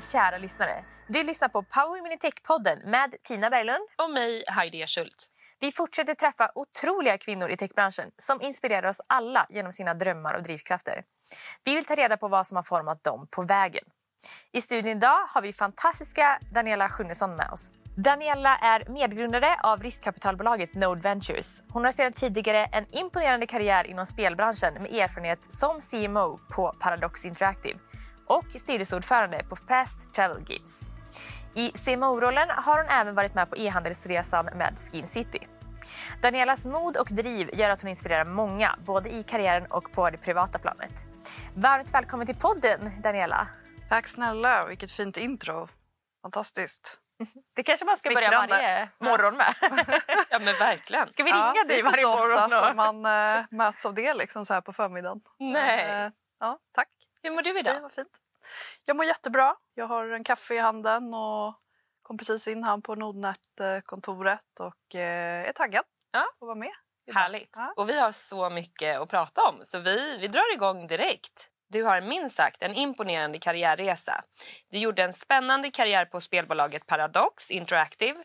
kära lyssnare. Du lyssnar på Power in Tech-podden med Tina Berglund. Och mig, Heidi Schult. Vi fortsätter träffa otroliga kvinnor i techbranschen som inspirerar oss alla genom sina drömmar och drivkrafter. Vi vill ta reda på vad som har format dem på vägen. I studion idag har vi fantastiska Daniela Sjunnesson med oss. Daniela är medgrundare av riskkapitalbolaget Node Ventures. Hon har sedan tidigare en imponerande karriär inom spelbranschen med erfarenhet som CMO på Paradox Interactive och styrelseordförande på Fast Travel Games. I CMO-rollen har hon även varit med på e-handelsresan med Skin City. Danielas mod och driv gör att hon inspirerar många, både i karriären och på det privata planet. Varmt välkommen till podden, Daniela. Tack snälla, vilket fint intro. Fantastiskt. Det kanske man ska börja varje morgon med. ja men verkligen. Ska vi ringa ja, dig varje morgon? Det är inte så ofta som man äh, möts av det liksom så här på förmiddagen. Nej. Äh, ja, tack. Hur mår du idag? Det var fint. Jag mår jättebra. Jag har en kaffe i handen och kom precis in här på Nordnet-kontoret och eh, är taggad ja. att vara med. Idag. Härligt. Ja. Och vi har så mycket att prata om så vi, vi drar igång direkt. Du har minst sagt en imponerande karriärresa. Du gjorde en spännande karriär på spelbolaget Paradox Interactive.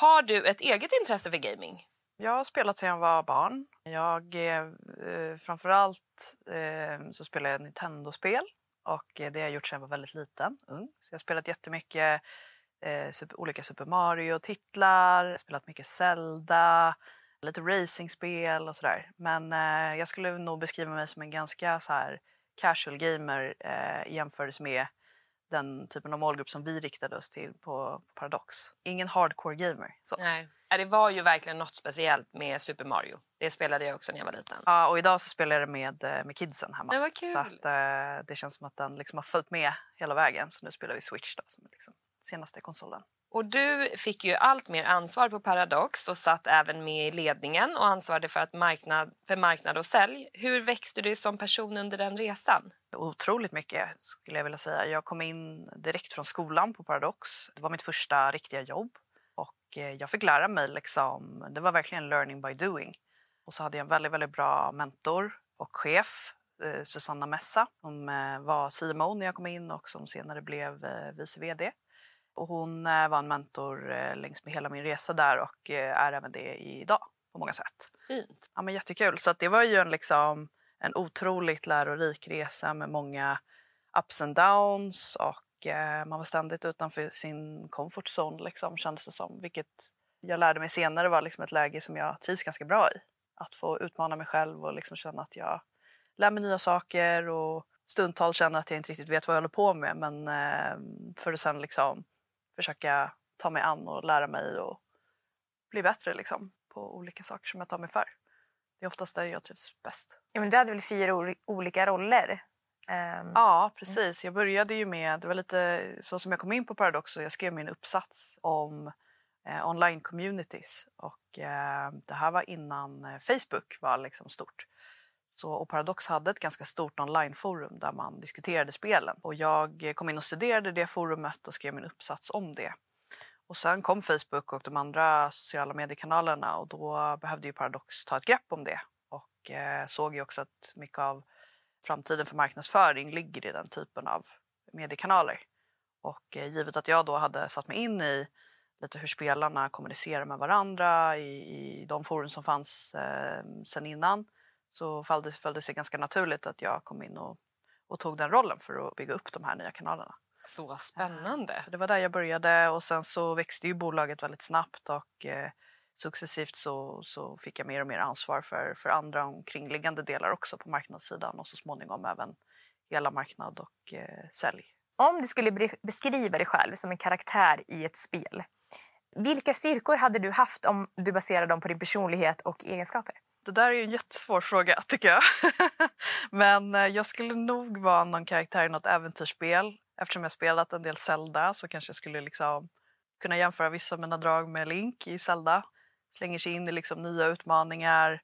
Har du ett eget intresse för gaming? Jag har spelat sedan jag var barn. Jag, eh, framförallt eh, så spelar jag Nintendo-spel och det har jag gjort sedan jag var väldigt liten, ung. Så jag har spelat jättemycket eh, super, olika Super Mario-titlar, spelat mycket Zelda, lite racingspel och sådär. Men eh, jag skulle nog beskriva mig som en ganska så här casual gamer eh, i jämförelse med den typen av målgrupp som vi riktade oss till på Paradox. Ingen hardcore gamer. Så. Nej. Det var ju verkligen något speciellt med Super Mario. Det spelade jag också när jag var liten. Ja, och idag så spelar jag det med, eh, med kidsen hemma. Det var kul. Så att, eh, det känns som att den liksom har följt med hela vägen. Så nu spelar vi Switch då, som liksom senaste konsolen. Och du fick ju allt mer ansvar på Paradox och satt även med i ledningen och ansvarade för, att marknad, för marknad och sälj. Hur växte du som person under den resan? Otroligt mycket skulle jag vilja säga. Jag kom in direkt från skolan på Paradox. Det var mitt första riktiga jobb och eh, jag fick lära mig liksom, det var verkligen learning by doing. Och så hade jag en väldigt, väldigt bra mentor och chef, eh, Susanna Messa, som eh, var CMO när jag kom in och som senare blev vice VD. Och hon var en mentor längs med hela min resa där och är även det idag på många sätt. Fint. Ja, men jättekul. Så det var ju en, liksom, en otroligt lärorik resa med många ups and downs och eh, man var ständigt utanför sin comfort zone liksom, kändes det som. Vilket jag lärde mig senare var liksom ett läge som jag trivs ganska bra i. Att få utmana mig själv och liksom känna att jag lär mig nya saker och stundtals känna att jag inte riktigt vet vad jag håller på med men eh, för att sen liksom försöka ta mig an och lära mig och bli bättre liksom, på olika saker som jag tar mig för. Det är oftast där jag trivs bäst. Ja, men du hade väl fyra olika roller? Um, ja, precis. Jag började ju med, det var lite så som jag kom in på Paradox jag skrev min uppsats om eh, online communities och eh, det här var innan eh, Facebook var liksom stort. Så, och Paradox hade ett ganska stort onlineforum där man diskuterade spelen. Och jag kom in och studerade det forumet och skrev min uppsats om det. Och sen kom Facebook och de andra sociala mediekanalerna och då behövde ju Paradox ta ett grepp om det. Och eh, såg ju också att mycket av framtiden för marknadsföring ligger i den typen av mediekanaler. Och eh, givet att jag då hade satt mig in i lite hur spelarna kommunicerar med varandra i, i de forum som fanns eh, sen innan så föll det, sig ganska naturligt att jag kom in och, och tog den rollen för att bygga upp de här nya kanalerna. Så spännande! Så det var där jag började och sen så växte ju bolaget väldigt snabbt och eh, successivt så, så fick jag mer och mer ansvar för, för andra omkringliggande delar också på marknadssidan och så småningom även hela marknad och eh, sälj. Om du skulle beskriva dig själv som en karaktär i ett spel, vilka styrkor hade du haft om du baserade dem på din personlighet och egenskaper? Det där är en jättesvår fråga tycker jag. Men eh, jag skulle nog vara någon karaktär i något äventyrsspel. Eftersom jag spelat en del Zelda så kanske jag skulle liksom kunna jämföra vissa av mina drag med Link i Zelda. Slänger sig in i liksom nya utmaningar,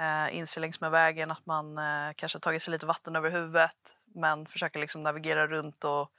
eh, inser längs med vägen att man eh, kanske tagit sig lite vatten över huvudet men försöker liksom navigera runt och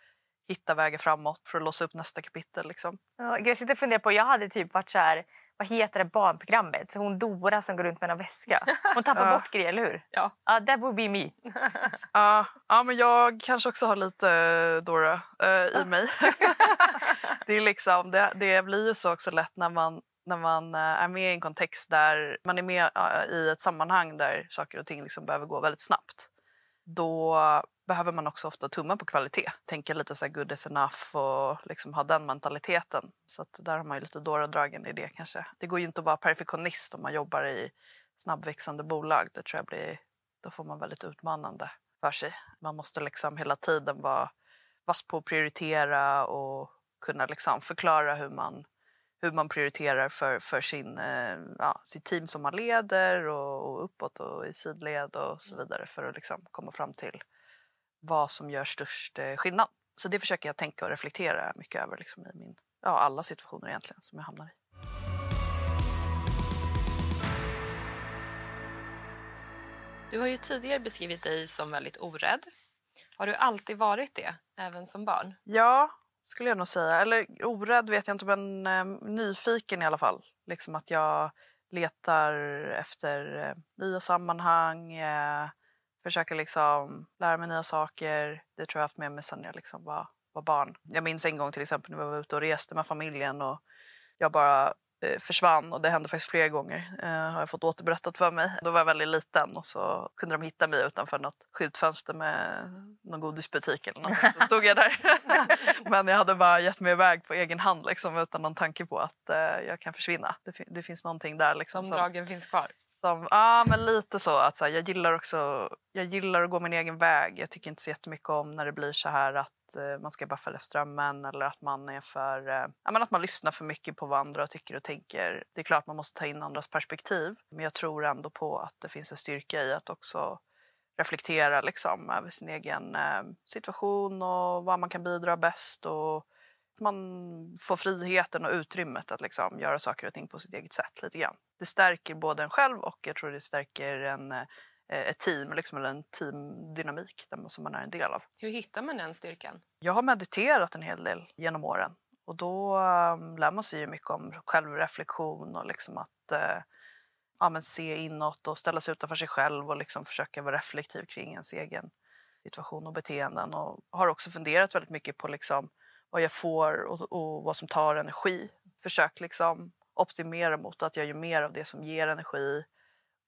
hitta vägar framåt för att låsa upp nästa kapitel. Liksom. Ja, jag sitter och funderar på, jag hade typ varit så här vad heter det barnprogrammet? Så hon Dora som går runt med en väska. Hon tappar Ja. bort grejer, eller hur? Ja. Ja, that would be me. Ja, ja, men jag kanske också har lite eh, Dora eh, i mig. det, är liksom, det, det blir ju så också lätt när man, när man eh, är med i en kontext där man är med i ett sammanhang där saker och ting liksom behöver gå väldigt snabbt. Då behöver man också ofta tumma på kvalitet. Tänka lite så här good is enough och liksom ha den mentaliteten. Så att där har man ju lite Dora-dragen i det kanske. Det går ju inte att vara perfektionist om man jobbar i snabbväxande bolag. Det tror jag blir, då får man väldigt utmanande för sig. Man måste liksom hela tiden vara vass på att prioritera och kunna liksom förklara hur man, hur man prioriterar för, för sin, eh, ja, sitt team som man leder och, och uppåt och i sidled och så vidare för att liksom komma fram till vad som gör störst eh, skillnad. Så det försöker jag tänka och reflektera mycket över liksom, i min, ja, alla situationer egentligen som jag hamnar i. Du har ju tidigare beskrivit dig som väldigt orädd. Har du alltid varit det, även som barn? Ja, skulle jag nog säga. Eller orädd vet jag inte, men eh, nyfiken i alla fall. Liksom att jag letar efter eh, nya sammanhang, eh, försöker liksom lära mig nya saker. Det tror jag haft med mig sedan jag liksom var, var barn. Jag minns en gång till exempel när vi var ute och reste med familjen och jag bara eh, försvann och det hände faktiskt flera gånger. Eh, har jag fått återberättat för mig. Då var jag väldigt liten och så kunde de hitta mig utanför något skyltfönster med någon godisbutik eller något. Så stod jag där. Men jag hade bara gett mig iväg på egen hand liksom, utan någon tanke på att eh, jag kan försvinna. Det, fin- det finns någonting där liksom, Som som, dragen finns kvar som, ja, men lite så. Att, så här, jag, gillar också, jag gillar att gå min egen väg. Jag tycker inte så jättemycket om när det blir så här att eh, man ska bara följa strömmen eller att man är för... Eh, ja, men att man lyssnar för mycket på vad andra tycker och tänker. Det är klart man måste ta in andras perspektiv. Men jag tror ändå på att det finns en styrka i att också reflektera liksom, över sin egen eh, situation och vad man kan bidra bäst. Och man får friheten och utrymmet att liksom göra saker och ting på sitt eget sätt. lite grann. Det stärker både en själv och jag tror det stärker en, eh, ett team, liksom, eller en teamdynamik som man är en del av. Hur hittar man den styrkan? Jag har mediterat en hel del genom åren och då um, lär man sig ju mycket om självreflektion och liksom att eh, ja, men se inåt och ställa sig utanför sig själv och liksom försöka vara reflektiv kring ens egen situation och beteenden. Och har också funderat väldigt mycket på liksom vad jag får och, och vad som tar energi. Försökt liksom optimera mot att jag gör mer av det som ger energi.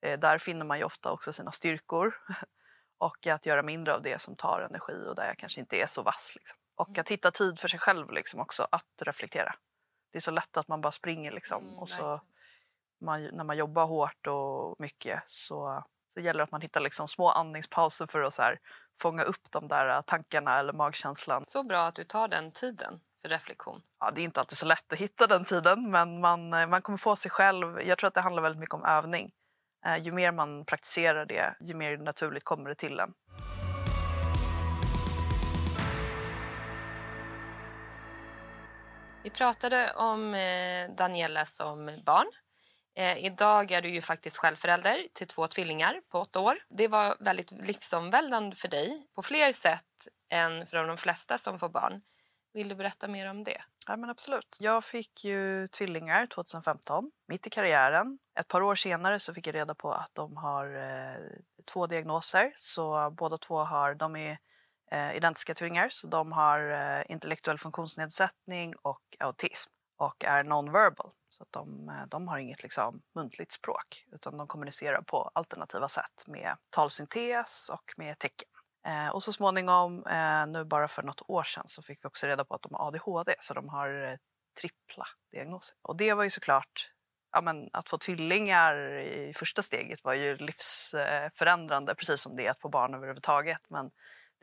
Eh, där finner man ju ofta också sina styrkor. och att göra mindre av det som tar energi och där jag kanske inte är så vass. Liksom. Och att hitta tid för sig själv liksom också att reflektera. Det är så lätt att man bara springer liksom. Mm, och så man, när man jobbar hårt och mycket så, så gäller det att man hittar liksom små andningspauser för att så här, fånga upp de där tankarna eller magkänslan. Så bra att du tar den tiden för reflektion. Ja, det är inte alltid så lätt att hitta den tiden men man, eh, man kommer få sig själv. Jag tror att det handlar väldigt mycket om övning. Eh, ju mer man praktiserar det, ju mer naturligt kommer det till en. Vi pratade om Daniela som barn. Eh, idag är du ju faktiskt själv förälder till två tvillingar på åtta år. Det var väldigt livsomvälvande för dig på fler sätt än för de flesta som får barn. Vill du berätta mer om det? Ja, men absolut. Jag fick ju tvillingar 2015, mitt i karriären. Ett par år senare så fick jag reda på att de har eh, två diagnoser. Så båda två har, de är eh, identiska tvillingar, så de har eh, intellektuell funktionsnedsättning och autism och är non-verbal. Så att de, eh, de har inget liksom, muntligt språk utan de kommunicerar på alternativa sätt med talsyntes och med tecken. Eh, och så småningom, eh, nu bara för något år sedan, så fick vi också reda på att de har ADHD, så de har eh, trippla diagnoser. Och det var ju såklart, ja, men att få tvillingar i första steget var ju livsförändrande, precis som det att få barn överhuvudtaget. Men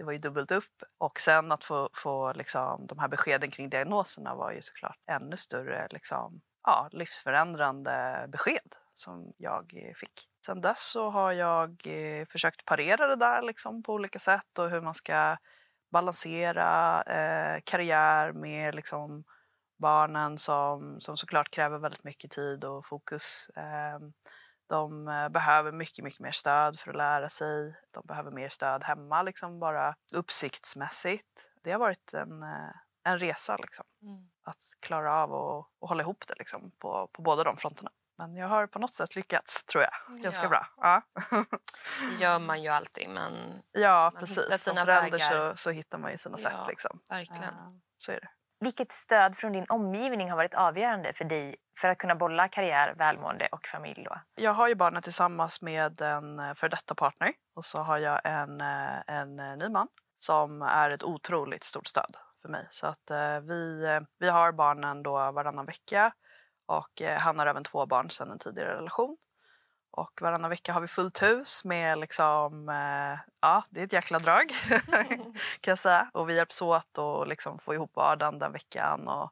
det var ju dubbelt upp. Och sen att få, få liksom, de här beskeden kring diagnoserna var ju såklart ännu större liksom, ja, livsförändrande besked som jag eh, fick. Sen dess så har jag eh, försökt parera det där liksom, på olika sätt och hur man ska balansera eh, karriär med liksom, barnen som, som såklart kräver väldigt mycket tid och fokus. Eh, de eh, behöver mycket, mycket mer stöd för att lära sig. De behöver mer stöd hemma, liksom bara uppsiktsmässigt. Det har varit en, eh, en resa liksom. Mm. Att klara av och, och hålla ihop det liksom, på, på båda de fronterna. Men jag har på något sätt lyckats, tror jag. Ganska Ja. bra. Ja, gör man ju alltid, men ja Man precis. Som sina förälder så, så hittar man ju sina Ja. sätt. Liksom. verkligen. Ja, så är det. Vilket stöd från din omgivning har varit avgörande för dig för att kunna bolla karriär, välmående och familj? Då? Jag har ju barnen tillsammans med en eh, för detta partner och så har jag en, eh, en eh, ny man som är ett otroligt stort stöd för mig. Så att vi, vi har barnen då varannan vecka och han har även två barn sedan en tidigare relation. Och varannan vecka har vi fullt hus med liksom, eh, ja det är ett jäkla drag kan jag säga. Och vi hjälps åt att liksom få ihop vardagen den veckan. Och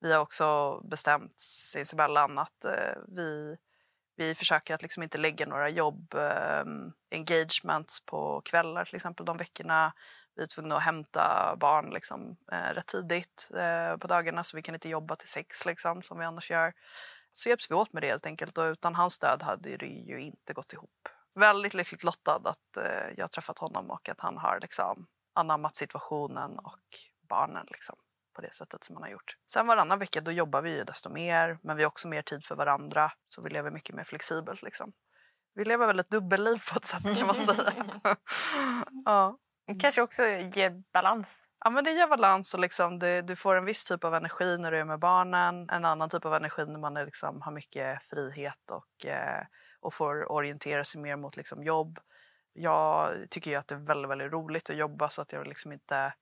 vi har också bestämt sinsemellan att eh, vi, vi försöker att liksom inte lägga några jobb eh, engagements på kvällar till exempel de veckorna. Vi är tvungna att hämta barn liksom, eh, rätt tidigt eh, på dagarna så vi kan inte jobba till sex liksom, som vi annars gör. Så hjälps vi åt med det helt enkelt och utan hans stöd hade det ju inte gått ihop. Väldigt lyckligt lottad att eh, jag har träffat honom och att han har liksom, anammat situationen och barnen liksom, på det sättet som han har gjort. Sen varannan vecka då jobbar vi ju desto mer men vi har också mer tid för varandra så vi lever mycket mer flexibelt. Liksom. Vi lever väl ett dubbelliv på ett sätt kan man säga. ja. Kanske också ger balans. Ja, men det ger balans och liksom det, du får en viss typ av energi när du är med barnen. En annan typ av energi när man är liksom, har mycket frihet och, eh, och får orientera sig mer mot liksom, jobb. Jag tycker ju att det är väldigt, väldigt roligt att jobba så att jag liksom inte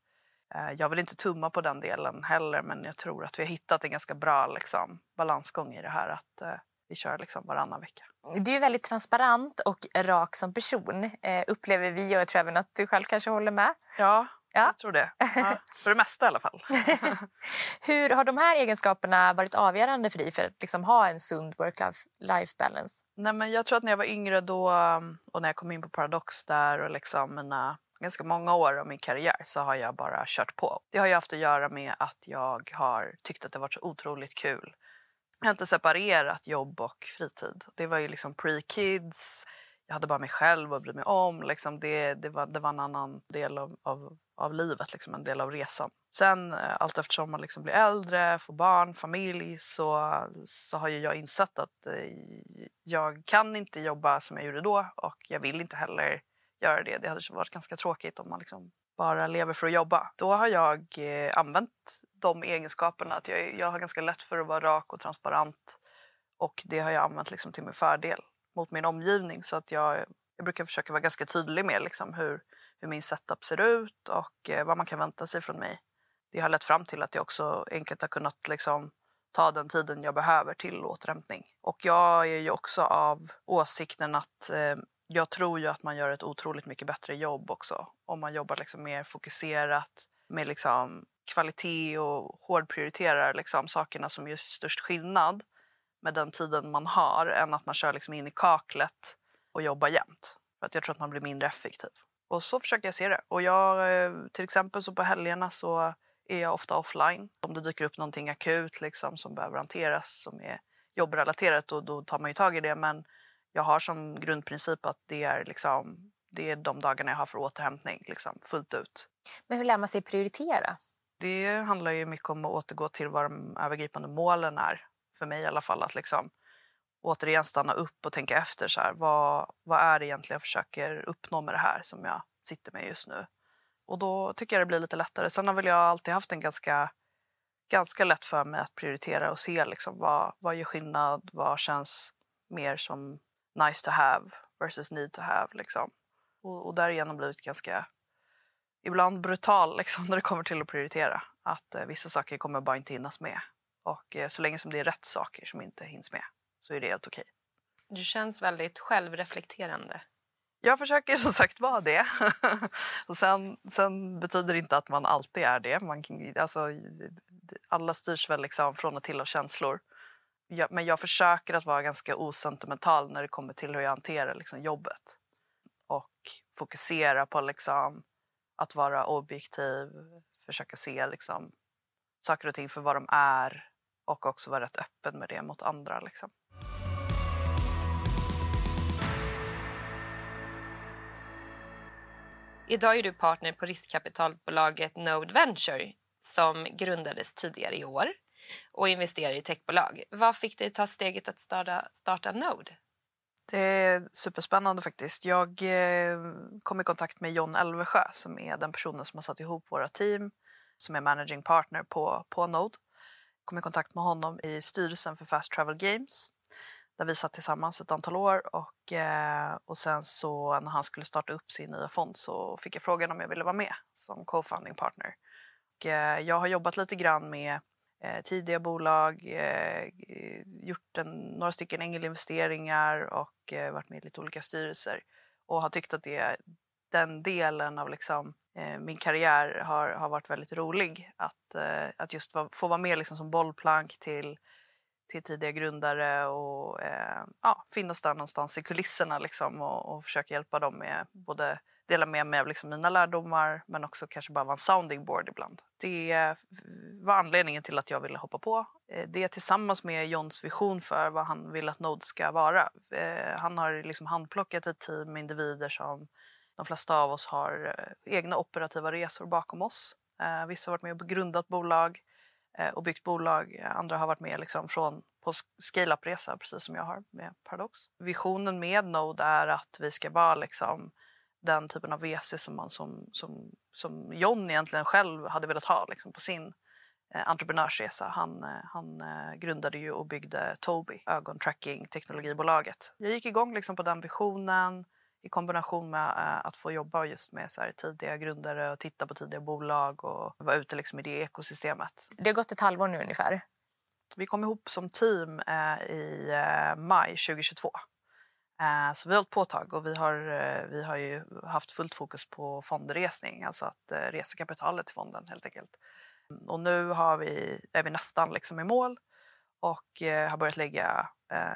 eh, jag vill inte tumma på den delen heller men jag tror att vi har hittat en ganska bra liksom, balansgång i det här att eh, vi kör liksom varannan vecka. Du är väldigt transparent och rak som person, eh, upplever vi och jag tror även att du själv kanske håller med. Ja, Ja. jag tror det. Ja, för det mesta i alla fall. Hur har de här egenskaperna varit avgörande för dig för att liksom ha en sund work-life balance? Nej, men jag tror att när jag var yngre då och när jag kom in på Paradox där och liksom mina ganska många år av min karriär så har jag bara kört på. Det har ju haft att göra med att jag har tyckt att det varit så otroligt kul. Jag har inte separerat jobb och fritid. Det var ju liksom pre-kids. Jag hade bara mig själv att bry mig om. Liksom det, det, var, det var en annan del av, av, av livet, liksom en del av resan. Sen eh, allt eftersom man liksom blir äldre, får barn, familj så, så har ju jag insett att eh, jag kan inte jobba som jag gjorde då och jag vill inte heller göra det. Det hade varit ganska tråkigt om man liksom bara lever för att jobba. Då har jag eh, använt de egenskaperna. Att jag, jag har ganska lätt för att vara rak och transparent och det har jag använt liksom till min fördel mot min omgivning. Så att jag, jag brukar försöka vara ganska tydlig med liksom hur, hur min setup ser ut och eh, vad man kan vänta sig från mig. Det har lett fram till att jag också enkelt har kunnat liksom, ta den tiden jag behöver till återhämtning. Och jag är ju också av åsikten att eh, jag tror ju att man gör ett otroligt mycket bättre jobb också om man jobbar liksom mer fokuserat med liksom kvalitet och hårdprioriterar liksom sakerna som gör störst skillnad med den tiden man har än att man kör liksom in i kaklet och jobbar jämt. För att jag tror att man blir mindre effektiv. Och så försöker jag se det. Och jag, eh, till exempel så på helgerna så är jag ofta offline. Om det dyker upp någonting akut liksom, som behöver hanteras som är jobbrelaterat då, då tar man ju tag i det. Men jag har som grundprincip att det är, liksom, det är de dagarna jag har för återhämtning liksom, fullt ut. Men hur lär man sig prioritera? Det handlar ju mycket om att återgå till vad de övergripande målen är. För mig i alla fall. Att liksom återigen stanna upp och tänka efter. Så här, vad, vad är det egentligen jag försöker uppnå med det här som jag sitter med just nu? Och då tycker jag det blir lite lättare. Sen har väl jag alltid haft en ganska, ganska lätt för mig att prioritera och se liksom vad, vad gör skillnad, vad känns mer som nice to have versus need to have. Liksom. Och, och därigenom blivit ganska ibland brutal liksom, när det kommer till att prioritera. Att eh, vissa saker kommer bara inte hinnas med. Och eh, så länge som det är rätt saker som inte hinns med så är det helt okej. Du känns väldigt självreflekterande. Jag försöker som sagt vara det. och sen, sen betyder det inte att man alltid är det. Man, alltså, alla styrs väl liksom från och till av känslor. Jag, men jag försöker att vara ganska osentimental när det kommer till hur jag hanterar liksom, jobbet. Och fokusera på liksom, att vara objektiv, försöka se liksom, saker och ting för vad de är och också vara rätt öppen med det mot andra. Liksom. Idag är du partner på riskkapitalbolaget Node Venture som grundades tidigare i år och investerar i techbolag. Vad fick dig ta steget att starta, starta Node? Det är superspännande faktiskt. Jag eh, kom i kontakt med John Elvesjö som är den personen som har satt ihop våra team, som är managing partner på, på Node. Jag kom i kontakt med honom i styrelsen för Fast Travel Games där vi satt tillsammans ett antal år och, eh, och sen så när han skulle starta upp sin nya fond så fick jag frågan om jag ville vara med som co-founding partner. Och, eh, jag har jobbat lite grann med eh, tidiga bolag, eh, eh, gjort en, några stycken ängelinvesteringar och eh, varit med i lite olika styrelser och har tyckt att det, den delen av liksom, eh, min karriär har, har varit väldigt rolig. Att, eh, att just va, få vara med liksom som bollplank till, till tidiga grundare och eh, ja, finnas där någonstans i kulisserna liksom, och, och försöka hjälpa dem med både dela med mig av liksom mina lärdomar men också kanske bara vara en sounding board ibland. Det var anledningen till att jag ville hoppa på. Eh, det tillsammans med Johns vision för vad han vill att Node ska vara. Eh, han har liksom handplockat ett team med individer som de flesta av oss har eh, egna operativa resor bakom oss. Vissa har varit med och grundat bolag och byggt bolag. Andra har varit med liksom från på scale-up-resa, precis som jag har med Paradox. Visionen med Node är att vi ska vara liksom den typen av WC som, man, som, som, som John egentligen själv hade velat ha liksom, på sin eh, entreprenörsresa. Han, eh, han eh, grundade ju och byggde Tobii, ögontracking teknologibolaget. Jag gick igång liksom på den visionen i kombination med eh, att få jobba just med så här, tidiga grundare och titta på tidiga bolag och vara ute liksom, i det ekosystemet. Det har gått ett halvår nu ungefär. Vi kom ihop som team eh, i eh, maj 2022. Eh, så vi har hållit på ett tag och vi har, eh, vi har ju haft fullt fokus på fondresning, alltså att eh, resa kapitalet till fonden helt enkelt. Och nu har vi, är vi nästan liksom i mål och har börjat lägga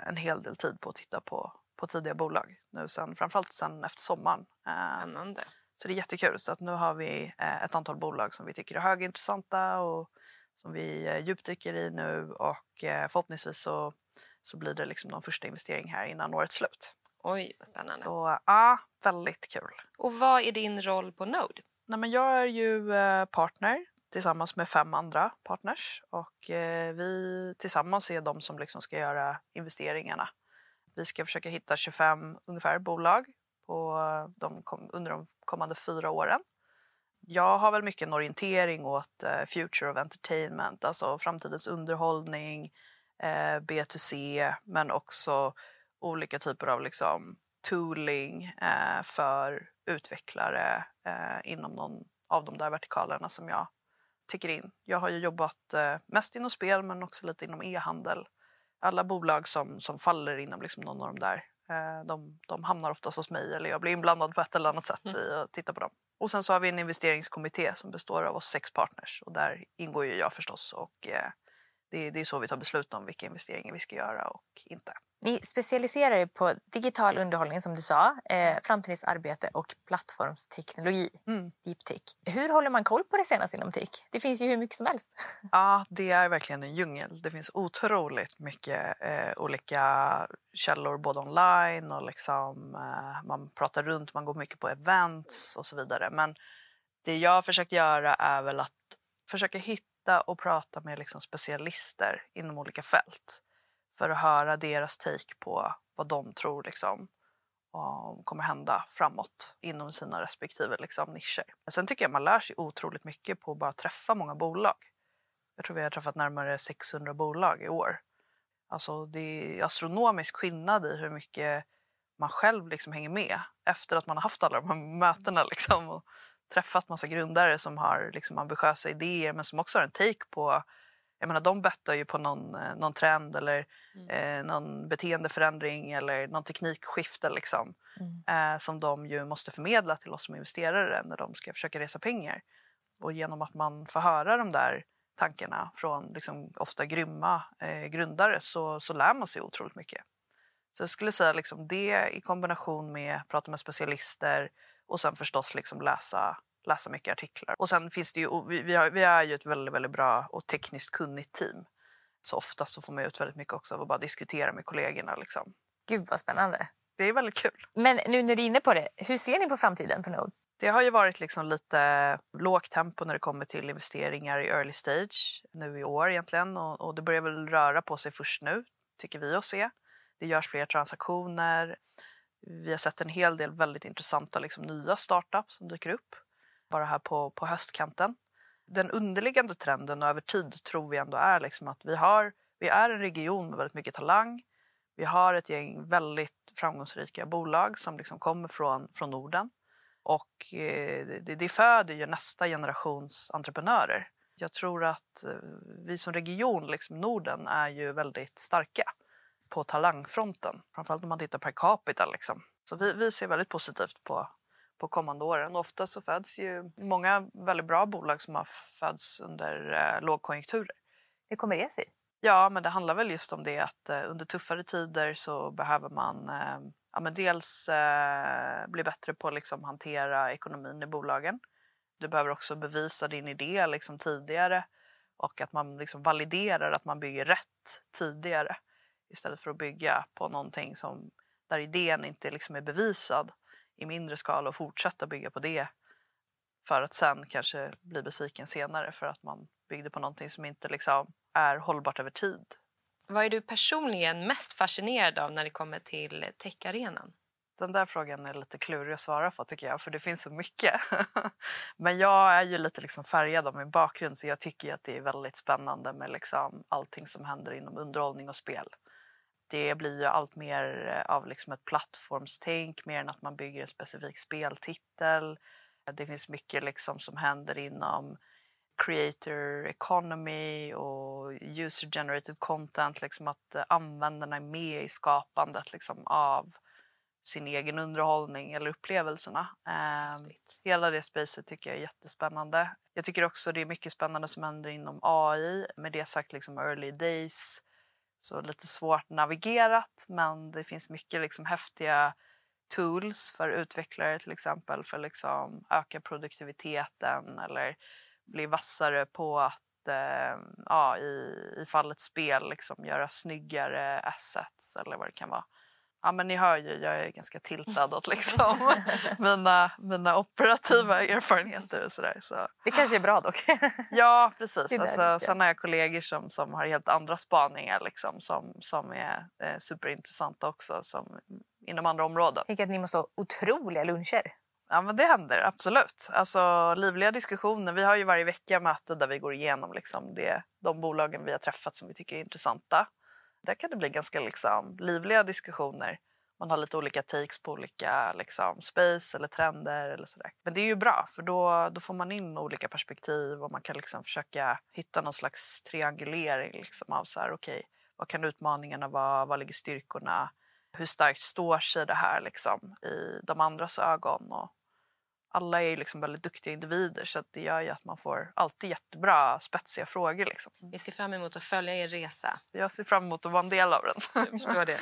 en hel del tid på att titta på, på tidiga bolag. Nu sen, framförallt sen efter sommaren. Spännande. Så det är jättekul. Så att nu har vi ett antal bolag som vi tycker är högintressanta och som vi djupdyker i nu och förhoppningsvis så så blir det liksom de första investering här innan årets slut. Oj, vad spännande. Så ja, väldigt kul. Och vad är din roll på Node? Nej, men jag är ju eh, partner tillsammans med fem andra partners och eh, vi tillsammans är de som liksom ska göra investeringarna. Vi ska försöka hitta 25 ungefär bolag på de, under de kommande fyra åren. Jag har väl mycket en orientering åt eh, future of entertainment, alltså framtidens underhållning, eh, B2C men också olika typer av liksom, tooling eh, för utvecklare eh, inom någon av de där vertikalerna som jag tycker in. Jag har ju jobbat eh, mest inom spel men också lite inom e-handel. Alla bolag som, som faller inom liksom någon av de där eh, de, de hamnar oftast hos mig eller jag blir inblandad på ett eller annat sätt i att titta på dem. Och sen så har vi en investeringskommitté som består av oss sex partners och där ingår ju jag förstås och eh, det, det är så vi tar beslut om vilka investeringar vi ska göra och inte. Ni specialiserar er på digital underhållning som du sa, eh, framtidens arbete och plattformsteknologi, mm. deep tech. Hur håller man koll på det senaste inom tech? Det finns ju hur mycket som helst. Ja, det är verkligen en djungel. Det finns otroligt mycket eh, olika källor både online och liksom, eh, man pratar runt, man går mycket på events och så vidare. Men det jag har försökt göra är väl att försöka hitta och prata med liksom specialister inom olika fält för att höra deras take på vad de tror liksom, kommer hända framåt inom sina respektive liksom, nischer. Sen tycker jag man lär sig otroligt mycket på att bara träffa många bolag. Jag tror vi har träffat närmare 600 bolag i år. Alltså det är astronomisk skillnad i hur mycket man själv liksom hänger med efter att man har haft alla de här mötena. Liksom, och träffat massa grundare som har liksom ambitiösa idéer men som också har en take på jag menar, de bettar ju på någon, eh, någon trend eller mm. eh, någon beteendeförändring eller någon teknikskifte liksom, mm. eh, som de ju måste förmedla till oss som investerare när de ska försöka resa pengar. Och genom att man får höra de där tankarna från liksom, ofta grymma eh, grundare så, så lär man sig otroligt mycket. Så jag skulle säga liksom, det i kombination med att prata med specialister, och sen förstås liksom läsa, läsa mycket artiklar. Och sen finns det ju, vi, vi, har, vi är ju ett väldigt, väldigt bra och tekniskt kunnigt team. Så ofta så får man ut väldigt mycket också av att bara diskutera med kollegorna. Liksom. Gud vad spännande. Det är väldigt kul. Men nu när du är inne på det, hur ser ni på framtiden på Node? Det har ju varit liksom lite lågt tempo när det kommer till investeringar i early stage nu i år egentligen och, och det börjar väl röra på sig först nu, tycker vi att se. Det görs fler transaktioner. Vi har sett en hel del väldigt intressanta liksom, nya startups som dyker upp bara här på, på höstkanten. Den underliggande trenden över tid tror vi ändå är liksom att vi, har, vi är en region med väldigt mycket talang. Vi har ett gäng väldigt framgångsrika bolag som liksom kommer från, från Norden. Och eh, det, det föder ju nästa generations entreprenörer. Jag tror att eh, vi som region, liksom Norden, är ju väldigt starka på talangfronten. Framförallt om man tittar per capita. Liksom. Så vi, vi ser väldigt positivt på, på kommande åren. Ofta så föds ju många väldigt bra bolag som har föds under eh, lågkonjunkturer. Hur kommer det sig? Ja, men det handlar väl just om det att eh, under tuffare tider så behöver man eh, ja, men dels eh, bli bättre på att liksom, hantera ekonomin i bolagen. Du behöver också bevisa din idé liksom, tidigare och att man liksom, validerar att man bygger rätt tidigare istället för att bygga på någonting som, där idén inte liksom, är bevisad i mindre skala och fortsätta bygga på det för att sen kanske bli besviken senare för att man byggde på någonting som inte liksom är hållbart över tid. Vad är du personligen mest fascinerad av när det kommer till techarenan? Den där frågan är lite klurig att svara på tycker jag, för det finns så mycket. Men jag är ju lite liksom färgad av min bakgrund så jag tycker att det är väldigt spännande med liksom allting som händer inom underhållning och spel. Det blir ju allt mer av liksom ett plattformstänk mer än att man bygger en specifik speltitel. Det finns mycket liksom som händer inom creator economy och user generated content. Liksom att användarna är med i skapandet liksom, av sin egen underhållning eller upplevelserna. Eh, hela det spacet tycker jag är jättespännande. Jag tycker också det är mycket spännande som händer inom AI. Med det sagt liksom early days, så lite svårt navigerat men det finns mycket liksom häftiga tools för utvecklare till exempel för liksom öka produktiviteten eller bli vassare på att eh, ja, i, i fallet spel liksom göra snyggare assets eller vad det kan vara. Ja, men ni hör ju, jag är ganska tiltad åt liksom mina, mina operativa erfarenheter och sådär. Så. Det kanske är bra dock. ja, precis. Alltså, sen har jag kollegor som, som har helt andra spaningar liksom, som, som är eh, superintressanta också som, inom andra områden. Tänk att ni måste ha otroliga luncher. Ja, men det händer absolut. Alltså, livliga diskussioner. Vi har ju varje vecka möte där vi går igenom liksom, det, de bolagen vi har träffat som vi tycker är intressanta. Där kan det bli ganska liksom, livliga diskussioner. Man har lite olika takes på olika liksom, space eller trender. Eller sådär. Men det är ju bra för då, då får man in olika perspektiv och man kan liksom försöka hitta någon slags triangulering liksom, av så här, okay, vad kan utmaningarna vara, vad ligger styrkorna, hur starkt står sig det här liksom, i de andras ögon och alla är liksom väldigt duktiga individer så det gör att man får alltid jättebra spetsiga frågor. Liksom. Vi ser fram emot att följa er resa. Jag ser fram emot att vara en del av den. Jag förstår det.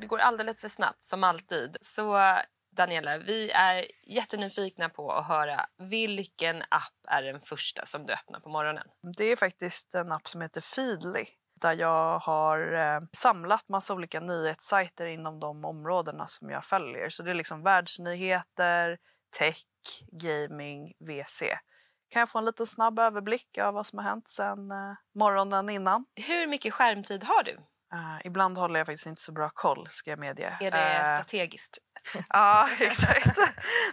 Det går alldeles för snabbt, som alltid. Så Daniela, vi är jättenyfikna på att höra vilken app är den första som du öppnar på morgonen? Det är faktiskt en app som heter Feedly där jag har eh, samlat massa olika nyhetssajter inom de områdena som jag följer. Så det är liksom världsnyheter, tech, gaming, VC. Kan jag få en liten snabb överblick av vad som har hänt sen eh, morgonen innan? Hur mycket skärmtid har du? Uh, ibland håller jag faktiskt inte så bra koll, ska jag medge. Är det uh, strategiskt? ja, exakt.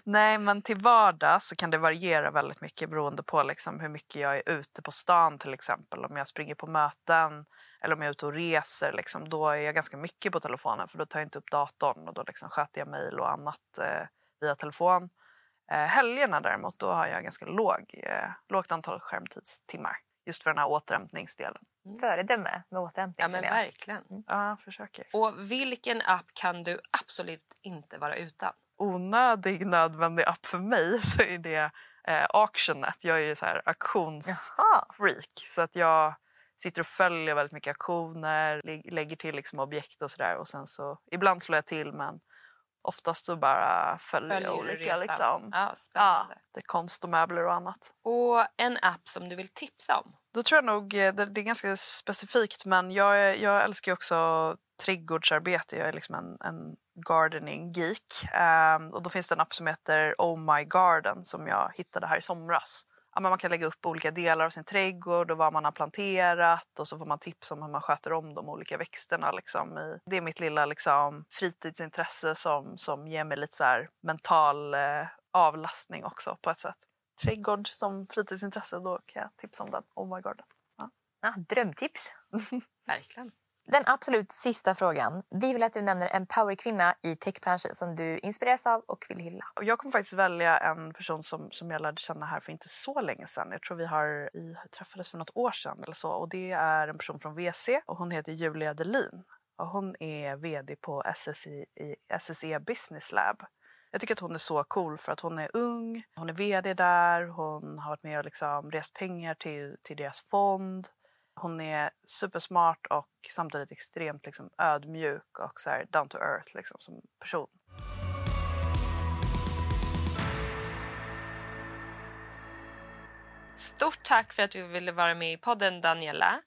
Nej, men till vardags så kan det variera väldigt mycket beroende på liksom hur mycket jag är ute på stan till exempel. Om jag springer på möten eller om jag är ute och reser, liksom, då är jag ganska mycket på telefonen för då tar jag inte upp datorn och då liksom sköter jag mejl och annat eh, via telefon. Eh, helgerna däremot, då har jag ganska låg, eh, lågt antal skärmtidstimmar just för den här återhämtningsdelen. Mm. Föredöme med återhämtning. Ja, men verkligen. Mm. Ja, försöker. Och vilken app kan du absolut inte vara utan? Onödig, nödvändig app för mig så är det eh, Auctionet. Jag är ju så här auktionsfreak. Så att jag sitter och följer väldigt mycket auktioner, lägger till liksom objekt och sådär. Och sen så, ibland slår jag till men oftast så bara följer, följer olika. Liksom. Ja, spännande. Ja, det är konst och möbler och annat. Och en app som du vill tipsa om? Då tror jag nog, eh, det, det är ganska specifikt men jag, jag älskar också trädgårdsarbete. Jag är liksom en, en gardening geek. Um, och då finns det en app som heter Oh My Garden som jag hittade här i somras. Ja, man kan lägga upp olika delar av sin trädgård och vad man har planterat och så får man tips om hur man sköter om de olika växterna. Liksom, i, det är mitt lilla liksom, fritidsintresse som, som ger mig lite så mental eh, avlastning också på ett sätt. Trädgård som fritidsintresse, då kan jag tipsa om den. Oh my garden. Ja. Ja, drömtips! Verkligen. Den absolut sista frågan. Vi vill att du nämner en powerkvinna i techbranschen som du inspireras av och vill hylla. Jag kommer faktiskt välja en person som, som jag lärde känna här för inte så länge sedan. Jag tror vi har vi träffades för något år sedan eller så. Och det är en person från WC och hon heter Julia Delin. Och hon är vd på SSE, SSE Business Lab. Jag tycker att hon är så cool för att hon är ung, hon är vd där, hon har varit med och liksom rest pengar till, till deras fond. Hon är supersmart och samtidigt extremt liksom ödmjuk och så down to earth liksom, som person. Stort tack för att du ville vara med i podden, Daniela.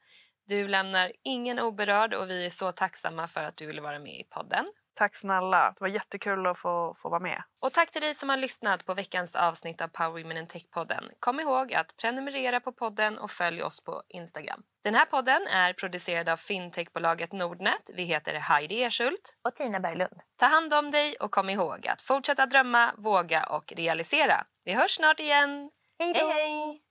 Du lämnar ingen oberörd och vi är så tacksamma för att du ville vara med i podden. Tack snälla. Det var jättekul att få, få vara med. Och tack till dig som har lyssnat på veckans avsnitt av Power Women in Tech-podden. Kom ihåg att prenumerera på podden och följ oss på Instagram. Den här podden är producerad av fintechbolaget Nordnet. Vi heter Heidi Erschult och Tina Berglund. Ta hand om dig och kom ihåg att fortsätta drömma, våga och realisera. Vi hörs snart igen. Hej då! hej, hej.